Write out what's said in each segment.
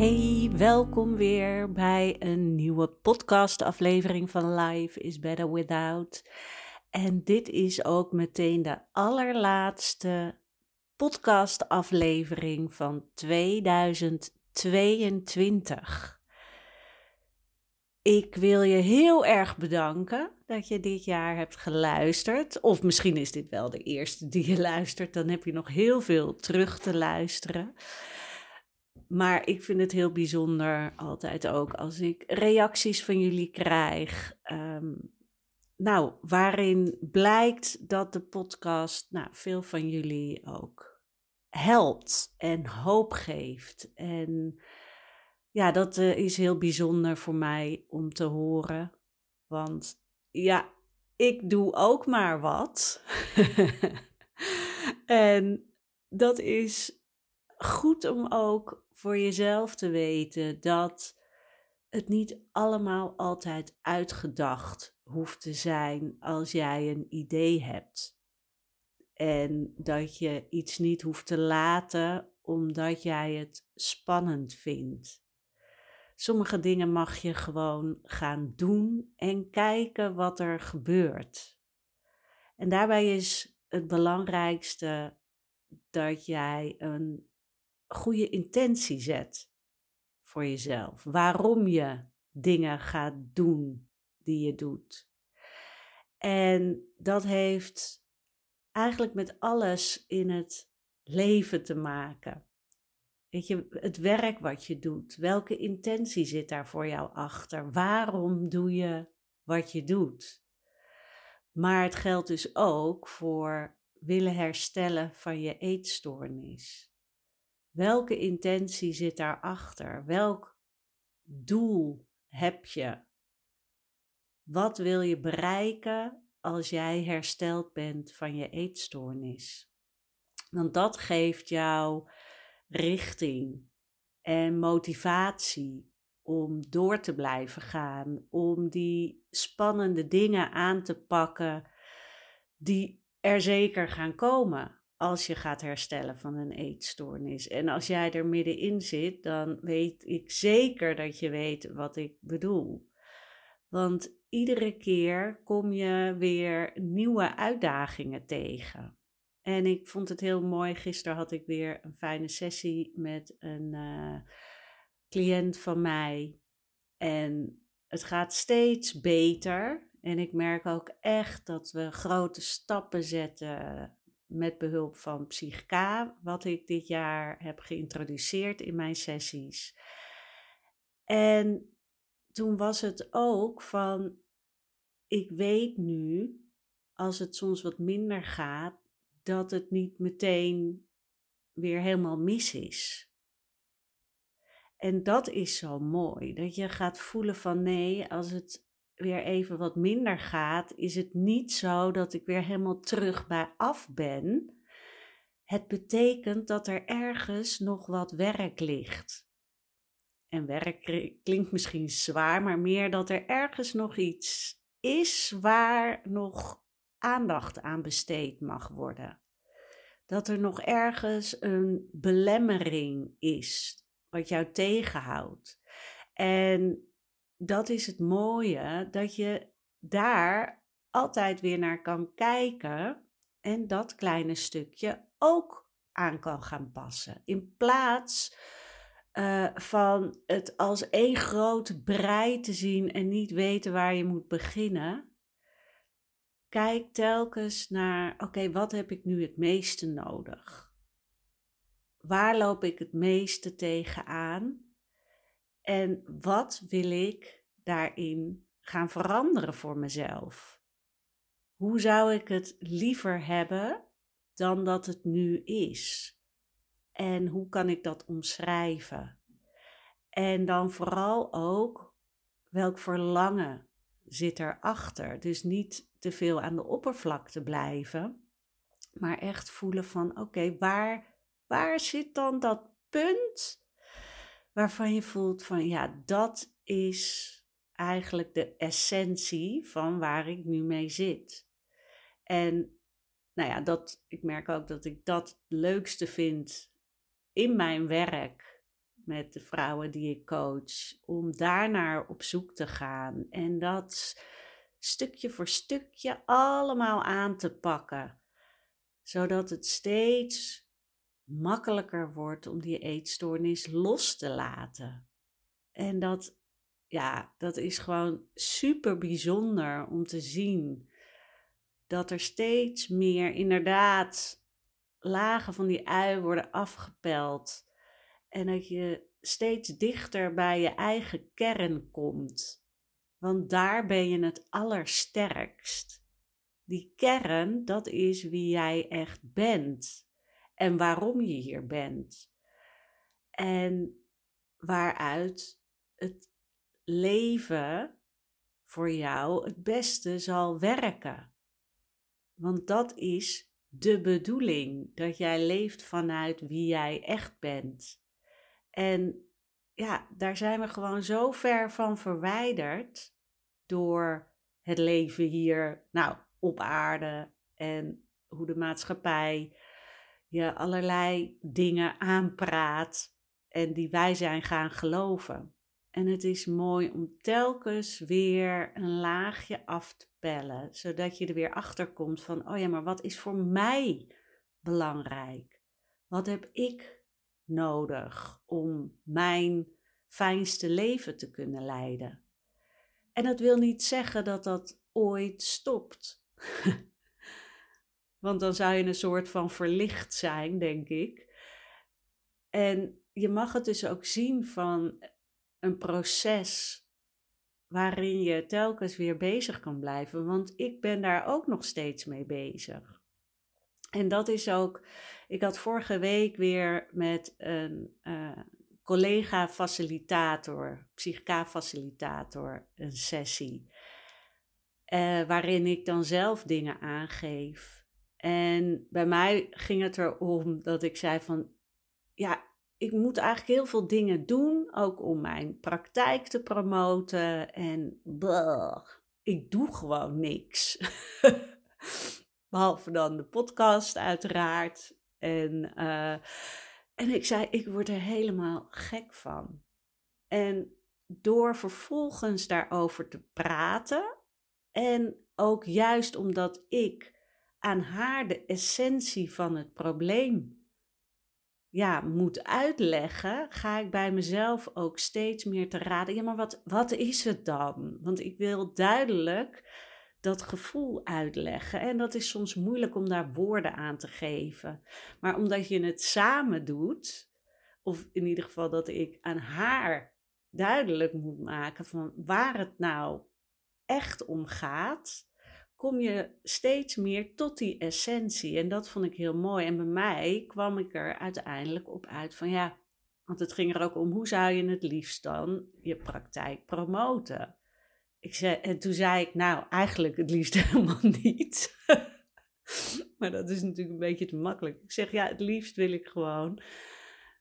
Hey, welkom weer bij een nieuwe podcast-aflevering van Life is Better Without. En dit is ook meteen de allerlaatste podcast-aflevering van 2022. Ik wil je heel erg bedanken dat je dit jaar hebt geluisterd. Of misschien is dit wel de eerste die je luistert, dan heb je nog heel veel terug te luisteren. Maar ik vind het heel bijzonder altijd ook als ik reacties van jullie krijg. Ehm, nou, waarin blijkt dat de podcast nou, veel van jullie ook helpt en hoop geeft. En ja, dat uh, is heel bijzonder voor mij om te horen. Want ja, ik doe ook maar wat. en dat is goed om ook voor jezelf te weten dat het niet allemaal altijd uitgedacht hoeft te zijn als jij een idee hebt. En dat je iets niet hoeft te laten omdat jij het spannend vindt. Sommige dingen mag je gewoon gaan doen en kijken wat er gebeurt. En daarbij is het belangrijkste dat jij een goede intentie zet voor jezelf. Waarom je dingen gaat doen die je doet. En dat heeft eigenlijk met alles in het leven te maken. Weet je, het werk wat je doet, welke intentie zit daar voor jou achter? Waarom doe je wat je doet? Maar het geldt dus ook voor willen herstellen van je eetstoornis. Welke intentie zit daarachter? Welk doel heb je? Wat wil je bereiken als jij hersteld bent van je eetstoornis? Want dat geeft jou richting en motivatie om door te blijven gaan, om die spannende dingen aan te pakken die er zeker gaan komen als je gaat herstellen van een eetstoornis. En als jij er middenin zit, dan weet ik zeker dat je weet wat ik bedoel. Want iedere keer kom je weer nieuwe uitdagingen tegen. En ik vond het heel mooi. Gisteren had ik weer een fijne sessie met een uh, cliënt van mij. En het gaat steeds beter. En ik merk ook echt dat we grote stappen zetten met behulp van Psychica, wat ik dit jaar heb geïntroduceerd in mijn sessies. En toen was het ook van, ik weet nu, als het soms wat minder gaat, dat het niet meteen weer helemaal mis is. En dat is zo mooi, dat je gaat voelen van nee, als het weer even wat minder gaat, is het niet zo dat ik weer helemaal terug bij af ben. Het betekent dat er ergens nog wat werk ligt. En werk klinkt misschien zwaar, maar meer dat er ergens nog iets is waar nog aandacht aan besteed mag worden. Dat er nog ergens een belemmering is wat jou tegenhoudt. En dat is het mooie, dat je daar altijd weer naar kan kijken en dat kleine stukje ook aan kan gaan passen. In plaats uh, van het als één grote brei te zien en niet weten waar je moet beginnen, kijk telkens naar, oké, wat heb ik nu het meeste nodig? Waar loop ik het meeste tegenaan? En wat wil ik daarin gaan veranderen voor mezelf? Hoe zou ik het liever hebben dan dat het nu is? En hoe kan ik dat omschrijven? En dan vooral ook welk verlangen zit erachter. Dus niet te veel aan de oppervlakte blijven, maar echt voelen van oké, waar, waar zit dan dat punt waarvan je voelt van ja, dat is eigenlijk de essentie van waar ik nu mee zit. En nou ja, dat, ik merk ook dat ik dat het leukste vind in mijn werk met de vrouwen die ik coach, om daarnaar op zoek te gaan en dat stukje voor stukje allemaal aan te pakken, zodat het steeds makkelijker wordt om die eetstoornis los te laten. En dat, ja, dat is gewoon super bijzonder om te zien dat er steeds meer inderdaad lagen van die ui worden afgepeld. En dat je steeds dichter bij je eigen kern komt. Want daar ben je het allersterkst. Die kern, dat is wie jij echt bent en waarom je hier bent. En waaruit het leven voor jou het beste zal werken. Want dat is de bedoeling, dat jij leeft vanuit wie jij echt bent. En ja, daar zijn we gewoon zo ver van verwijderd door het leven hier, nou, op aarde en hoe de maatschappij je allerlei dingen aanpraat en die wij zijn gaan geloven. En het is mooi om telkens weer een laagje af te pellen, zodat je er weer achter komt van, oh ja, maar wat is voor mij belangrijk? Wat heb ik nodig om mijn fijnste leven te kunnen leiden? En dat wil niet zeggen dat dat ooit stopt. Want dan zou je een soort van verlicht zijn, denk ik. En je mag het dus ook zien van een proces waarin je telkens weer bezig kan blijven. Want ik ben daar ook nog steeds mee bezig. En dat is ook. Ik had vorige week weer met een uh, collega-facilitator, psychica-facilitator, een sessie. Uh, waarin ik dan zelf dingen aangeef. En bij mij ging het erom dat ik zei van, ja, ik moet eigenlijk heel veel dingen doen, ook om mijn praktijk te promoten. En ik doe gewoon niks. Behalve dan de podcast uiteraard. En, uh, en ik zei, ik word er helemaal gek van. En door vervolgens daarover te praten en ook juist omdat ik aan haar de essentie van het probleem ja, moet uitleggen, ga ik bij mezelf ook steeds meer te raden. Ja, maar wat, wat is het dan? Want ik wil duidelijk dat gevoel uitleggen. En dat is soms moeilijk om daar woorden aan te geven. Maar omdat je het samen doet, of in ieder geval dat ik aan haar duidelijk moet maken van waar het nou echt om gaat, kom je steeds meer tot die essentie. En dat vond ik heel mooi. En bij mij kwam ik er uiteindelijk op uit van ja, want het ging er ook om hoe zou je het liefst dan je praktijk promoten. Ik zei, en toen zei ik, nou, eigenlijk het liefst helemaal niet. maar dat is natuurlijk een beetje te makkelijk. Ik zeg, ja, het liefst wil ik gewoon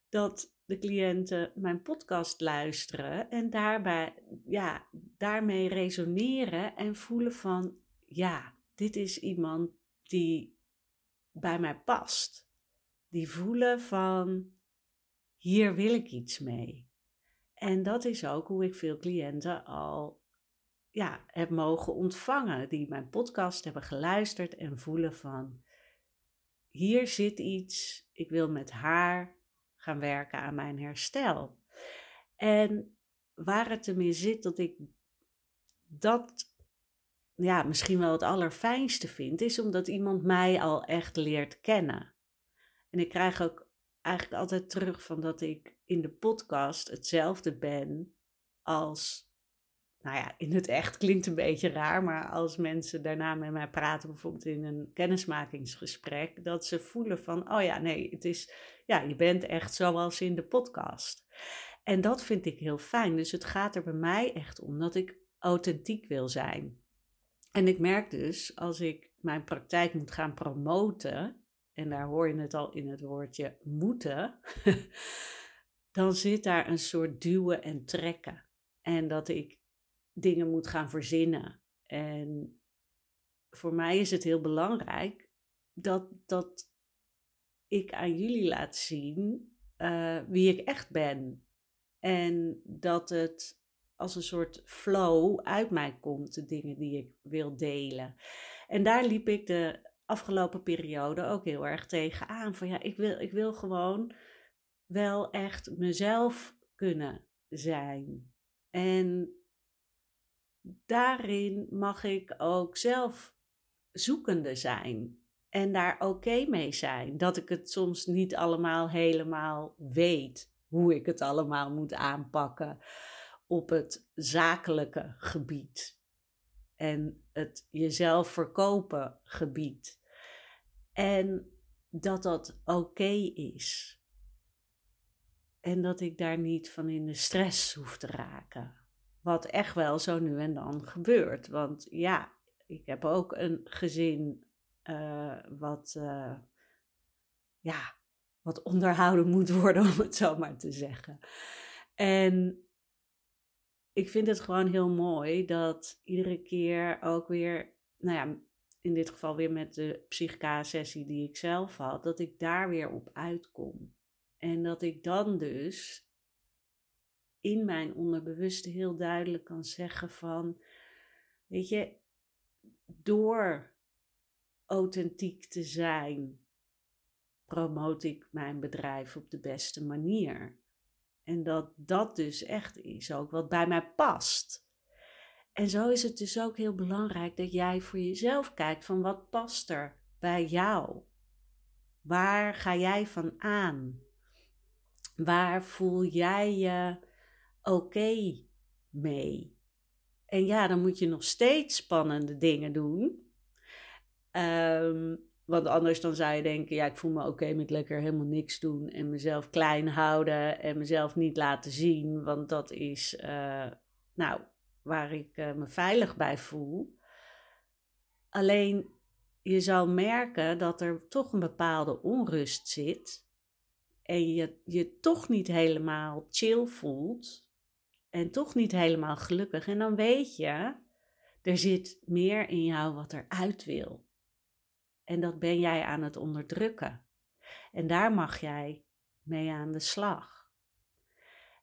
dat de cliënten mijn podcast luisteren en daarbij, ja, daarmee resoneren en voelen van, ja, dit is iemand die bij mij past. Die voelen van, hier wil ik iets mee. En dat is ook hoe ik veel cliënten al ja, heb mogen ontvangen. Die mijn podcast hebben geluisterd en voelen van, hier zit iets, ik wil met haar gaan werken aan mijn herstel. En waar het ermee zit dat ik dat ja, misschien wel het allerfijnste vind, is omdat iemand mij al echt leert kennen. En ik krijg ook eigenlijk altijd terug van dat ik in de podcast hetzelfde ben als nou ja, in het echt klinkt een beetje raar, maar als mensen daarna met mij praten, bijvoorbeeld in een kennismakingsgesprek, dat ze voelen van, oh ja, nee, het is, ja, je bent echt zoals in de podcast. En dat vind ik heel fijn. Dus het gaat er bij mij echt om dat ik authentiek wil zijn. En ik merk dus, als ik mijn praktijk moet gaan promoten, en daar hoor je het al in het woordje moeten, dan zit daar een soort duwen en trekken. En dat ik dingen moet gaan verzinnen. En voor mij is het heel belangrijk dat, dat ik aan jullie laat zien uh, wie ik echt ben. En dat het als een soort flow uit mij komt, de dingen die ik wil delen. En daar liep ik de afgelopen periode ook heel erg tegen aan. Van ja, ik wil, ik wil gewoon wel echt mezelf kunnen zijn. En daarin mag ik ook zelf zoekende zijn. En daar oké mee zijn. Dat ik het soms niet allemaal helemaal weet hoe ik het allemaal moet aanpakken op het zakelijke gebied. En het jezelf verkopen gebied. En dat dat oké is. En dat ik daar niet van in de stress hoef te raken. Wat echt wel zo nu en dan gebeurt. Want ja, ik heb ook een gezin uh, wat, uh, ja, wat onderhouden moet worden, om het zo maar te zeggen. En ik vind het gewoon heel mooi dat iedere keer ook weer, nou ja, in dit geval weer met de psychica-sessie die ik zelf had, dat ik daar weer op uitkom. En dat ik dan dus in mijn onderbewuste heel duidelijk kan zeggen van, weet je, door authentiek te zijn, promoot ik mijn bedrijf op de beste manier. En dat dat dus echt is ook wat bij mij past. En zo is het dus ook heel belangrijk dat jij voor jezelf kijkt van wat past er bij jou? Waar ga jij van aan? Waar voel jij je oké mee. En ja, dan moet je nog steeds spannende dingen doen. Ehm, want anders dan zou je denken, ja, ik voel me oké met lekker helemaal niks doen en mezelf klein houden en mezelf niet laten zien, want dat is, uh, nou, waar ik uh, me veilig bij voel. Alleen je zou merken dat er toch een bepaalde onrust zit en je je toch niet helemaal chill voelt en toch niet helemaal gelukkig. En dan weet je, er zit meer in jou wat eruit wil. En dat ben jij aan het onderdrukken. En daar mag jij mee aan de slag.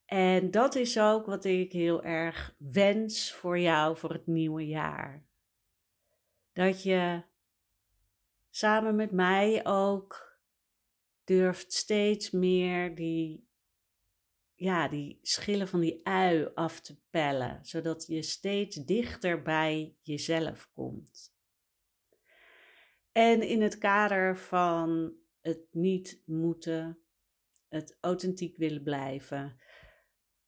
En dat is ook wat ik heel erg wens voor jou voor het nieuwe jaar. Dat je samen met mij ook durft steeds meer die ja, die schillen van die ui af te pellen, zodat je steeds dichter bij jezelf komt. En in het kader van het niet moeten, het authentiek willen blijven,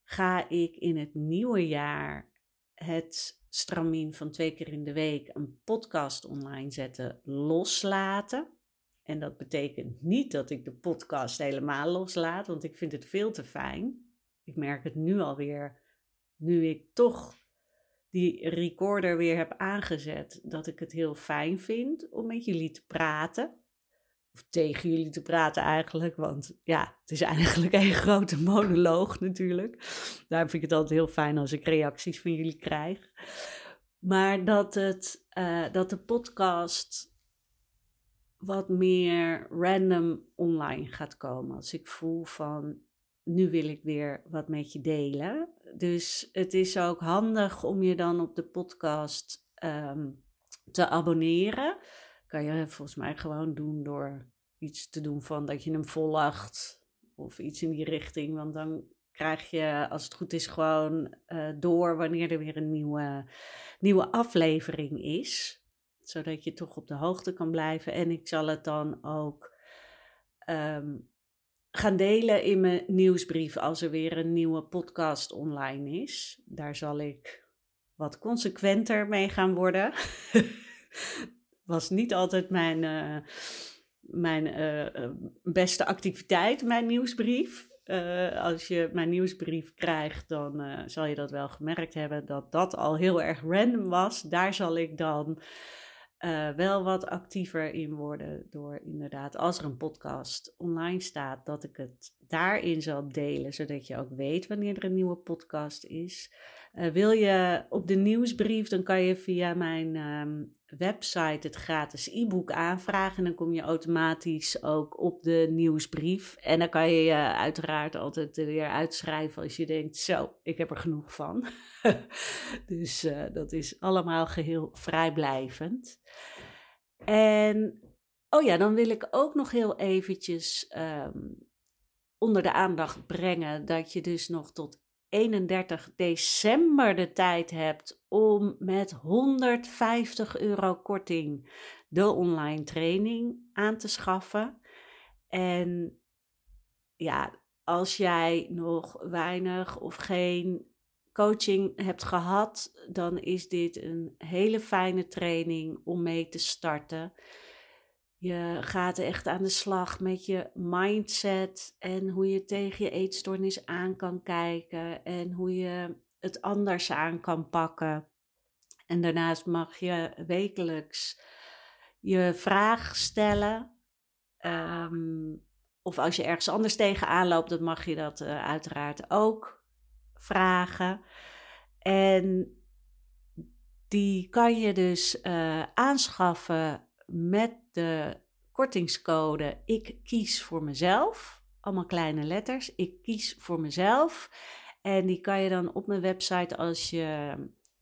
ga ik in het nieuwe jaar het stramien van twee keer in de week een podcast online zetten loslaten. En dat betekent niet dat ik de podcast helemaal loslaat, want ik vind het veel te fijn. Ik merk het nu alweer, nu ik toch die recorder weer heb aangezet, dat ik het heel fijn vind om met jullie te praten. Of tegen jullie te praten eigenlijk, want ja, het is eigenlijk een grote monoloog natuurlijk. Daarom vind ik het altijd heel fijn als ik reacties van jullie krijg. Maar dat, het, uh, dat de podcast wat meer random online gaat komen. Als ik voel van nu wil ik weer wat met je delen. Dus het is ook handig om je dan op de podcast ehm, te abonneren. Kan je volgens mij gewoon doen door iets te doen van dat je hem volgt of iets in die richting. Want dan krijg je, als het goed is, gewoon uh, door wanneer er weer een nieuwe, nieuwe aflevering is. Zodat je toch op de hoogte kan blijven. En ik zal het dan ook um, gaan delen in mijn nieuwsbrief als er weer een nieuwe podcast online is. Daar zal ik wat consequenter mee gaan worden. Was niet altijd mijn, uh, mijn uh, beste activiteit, mijn nieuwsbrief. Als je mijn nieuwsbrief krijgt, dan zal je dat wel gemerkt hebben dat dat al heel erg random was. Daar zal ik dan uh, wel wat actiever in worden door inderdaad, als er een podcast online staat, dat ik het daarin zal delen, zodat je ook weet wanneer er een nieuwe podcast is. Uh, wil je op de nieuwsbrief, dan kan je via mijn um, website het gratis e-book aanvragen. En dan kom je automatisch ook op de nieuwsbrief. En dan kan je je uiteraard altijd weer uitschrijven als je denkt: Zo, ik heb er genoeg van. dus uh, dat is allemaal geheel vrijblijvend. En oh ja, dan wil ik ook nog heel eventjes um, onder de aandacht brengen dat je dus nog tot 31 december de tijd hebt om met 150 euro korting de online training aan te schaffen. En ja, als jij nog weinig of geen coaching hebt gehad, dan is dit een hele fijne training om mee te starten. Je gaat echt aan de slag met je mindset en hoe je tegen je eetstoornis aan kan kijken en hoe je het anders aan kan pakken. En daarnaast mag je wekelijks je vraag stellen. Ehm, of als je ergens anders tegenaan loopt, dan mag je dat uh, uiteraard ook vragen. En die kan je dus uh, aanschaffen met de kortingscode Ik kies voor mezelf. Allemaal kleine letters. Ik kies voor mezelf. En die kan je dan op mijn website als je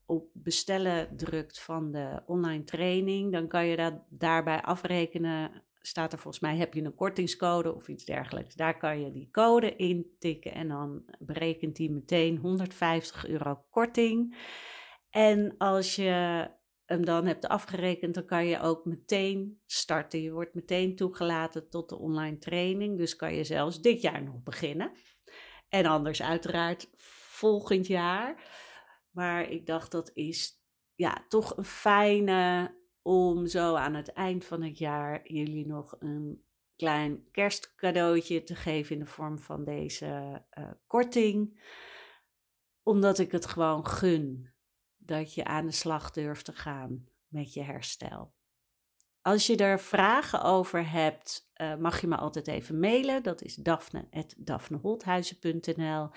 op bestellen drukt van de online training, dan kan je dat daarbij afrekenen. Staat er volgens mij, heb je een kortingscode of iets dergelijks. Daar kan je die code intikken en dan berekent die meteen 150 euro korting. En als je hem dan hebt afgerekend, dan kan je ook meteen starten. Je wordt meteen toegelaten tot de online training. Dus kan je zelfs dit jaar nog beginnen. En anders uiteraard volgend jaar. Maar ik dacht dat is ja, toch een fijne om zo aan het eind van het jaar jullie nog een klein kerstcadeautje te geven in de vorm van deze uh, korting. Omdat ik het gewoon gun dat je aan de slag durft te gaan met je herstel. Als je er vragen over hebt, uh, mag je me altijd even mailen. Dat is daphne.daphneholthuizen.nl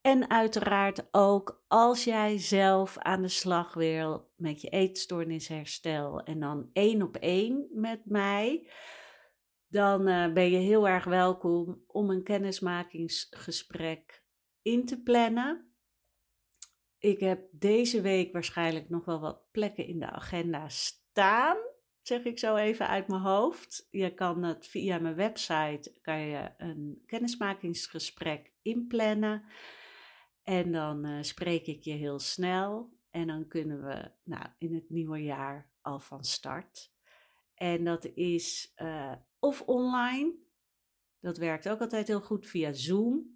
En uiteraard ook als jij zelf aan de slag wil met je eetstoornisherstel en dan één op één met mij, dan uh, ben je heel erg welkom om een kennismakingsgesprek in te plannen. Ik heb deze week waarschijnlijk nog wel wat plekken in de agenda staan. Zeg ik zo even uit mijn hoofd. Je kan het via mijn website kan je een kennismakingsgesprek inplannen. En dan uh, spreek ik je heel snel. En dan kunnen we nou, in het nieuwe jaar al van start. En dat is uh, of online. Dat werkt ook altijd heel goed via Zoom.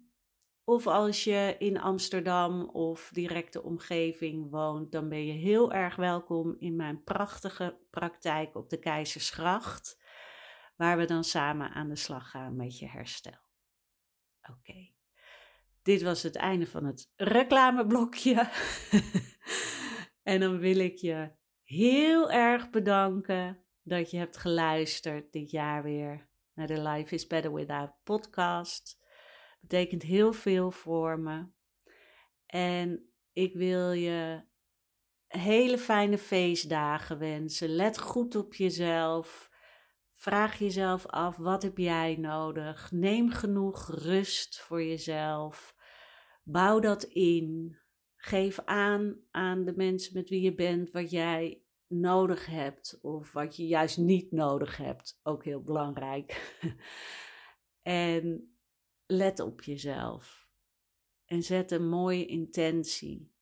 Of als je in Amsterdam of directe omgeving woont, dan ben je heel erg welkom in mijn prachtige praktijk op de Keizersgracht, waar we dan samen aan de slag gaan met je herstel. Oké, dit was het einde van het reclameblokje. en dan wil ik je heel erg bedanken dat je hebt geluisterd dit jaar weer naar de Life is Better Without podcast betekent heel veel voor me. En ik wil je hele fijne feestdagen wensen. Let goed op jezelf. Vraag jezelf af, wat heb jij nodig? Neem genoeg rust voor jezelf. Bouw dat in. Geef aan aan de mensen met wie je bent wat jij nodig hebt of wat je juist niet nodig hebt. Ook heel belangrijk. en let op jezelf. En zet een mooie intentie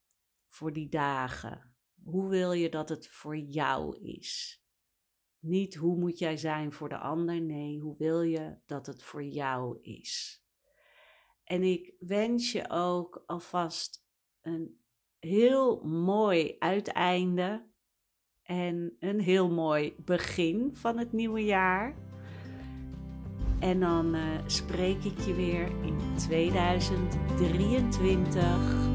voor die dagen. Hoe wil je dat het voor jou is? Niet hoe moet jij zijn voor de ander, nee, hoe wil je dat het voor jou is? En ik wens je ook alvast een heel mooi uiteinde en een heel mooi begin van het nieuwe jaar. En dan uh, spreek ik je weer in 2023